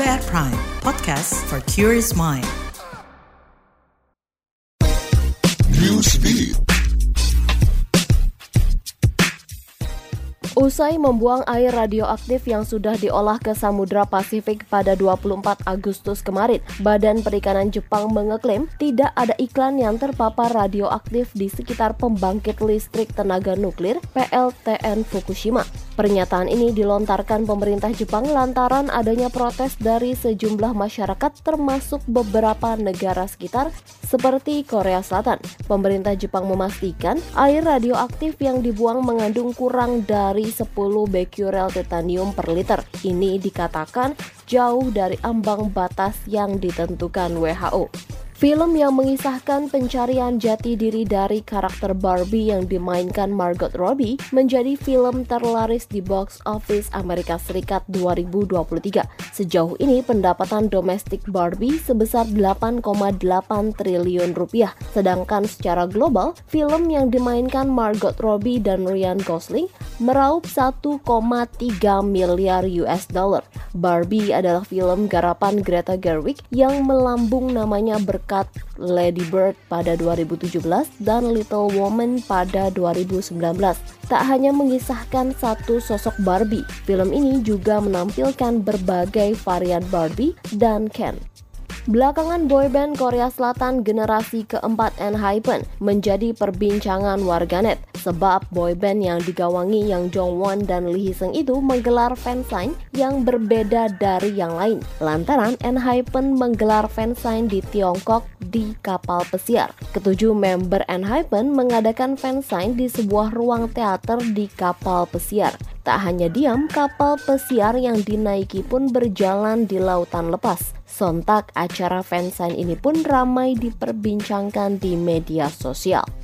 At Prime, podcast for curious mind. Newsbeat. Usai membuang air radioaktif yang sudah diolah ke Samudra Pasifik pada 24 Agustus kemarin, Badan Perikanan Jepang mengeklaim tidak ada iklan yang terpapar radioaktif di sekitar pembangkit listrik tenaga nuklir PLTN Fukushima. Pernyataan ini dilontarkan pemerintah Jepang lantaran adanya protes dari sejumlah masyarakat termasuk beberapa negara sekitar seperti Korea Selatan. Pemerintah Jepang memastikan air radioaktif yang dibuang mengandung kurang dari 10 becquerel titanium per liter. Ini dikatakan jauh dari ambang batas yang ditentukan WHO. Film yang mengisahkan pencarian jati diri dari karakter Barbie yang dimainkan Margot Robbie menjadi film terlaris di box office Amerika Serikat 2023. Sejauh ini pendapatan domestik Barbie sebesar 8,8 triliun rupiah, sedangkan secara global film yang dimainkan Margot Robbie dan Ryan Gosling meraup 1,3 miliar US dollar. Barbie adalah film garapan Greta Gerwig yang melambung namanya berkat Lady Bird pada 2017 dan Little Woman pada 2019. Tak hanya mengisahkan satu sosok Barbie, film ini juga menampilkan berbagai varian Barbie dan Ken. Belakangan boyband Korea Selatan generasi keempat Enhypen menjadi perbincangan warganet sebab boyband yang digawangi Yang Jongwon dan Lee Hee itu menggelar fansign yang berbeda dari yang lain. Lantaran Enhypen menggelar fansign di Tiongkok di kapal pesiar. Ketujuh member Enhypen mengadakan fansign di sebuah ruang teater di kapal pesiar. Tak hanya diam, kapal pesiar yang dinaiki pun berjalan di lautan lepas. Sontak acara fansign ini pun ramai diperbincangkan di media sosial.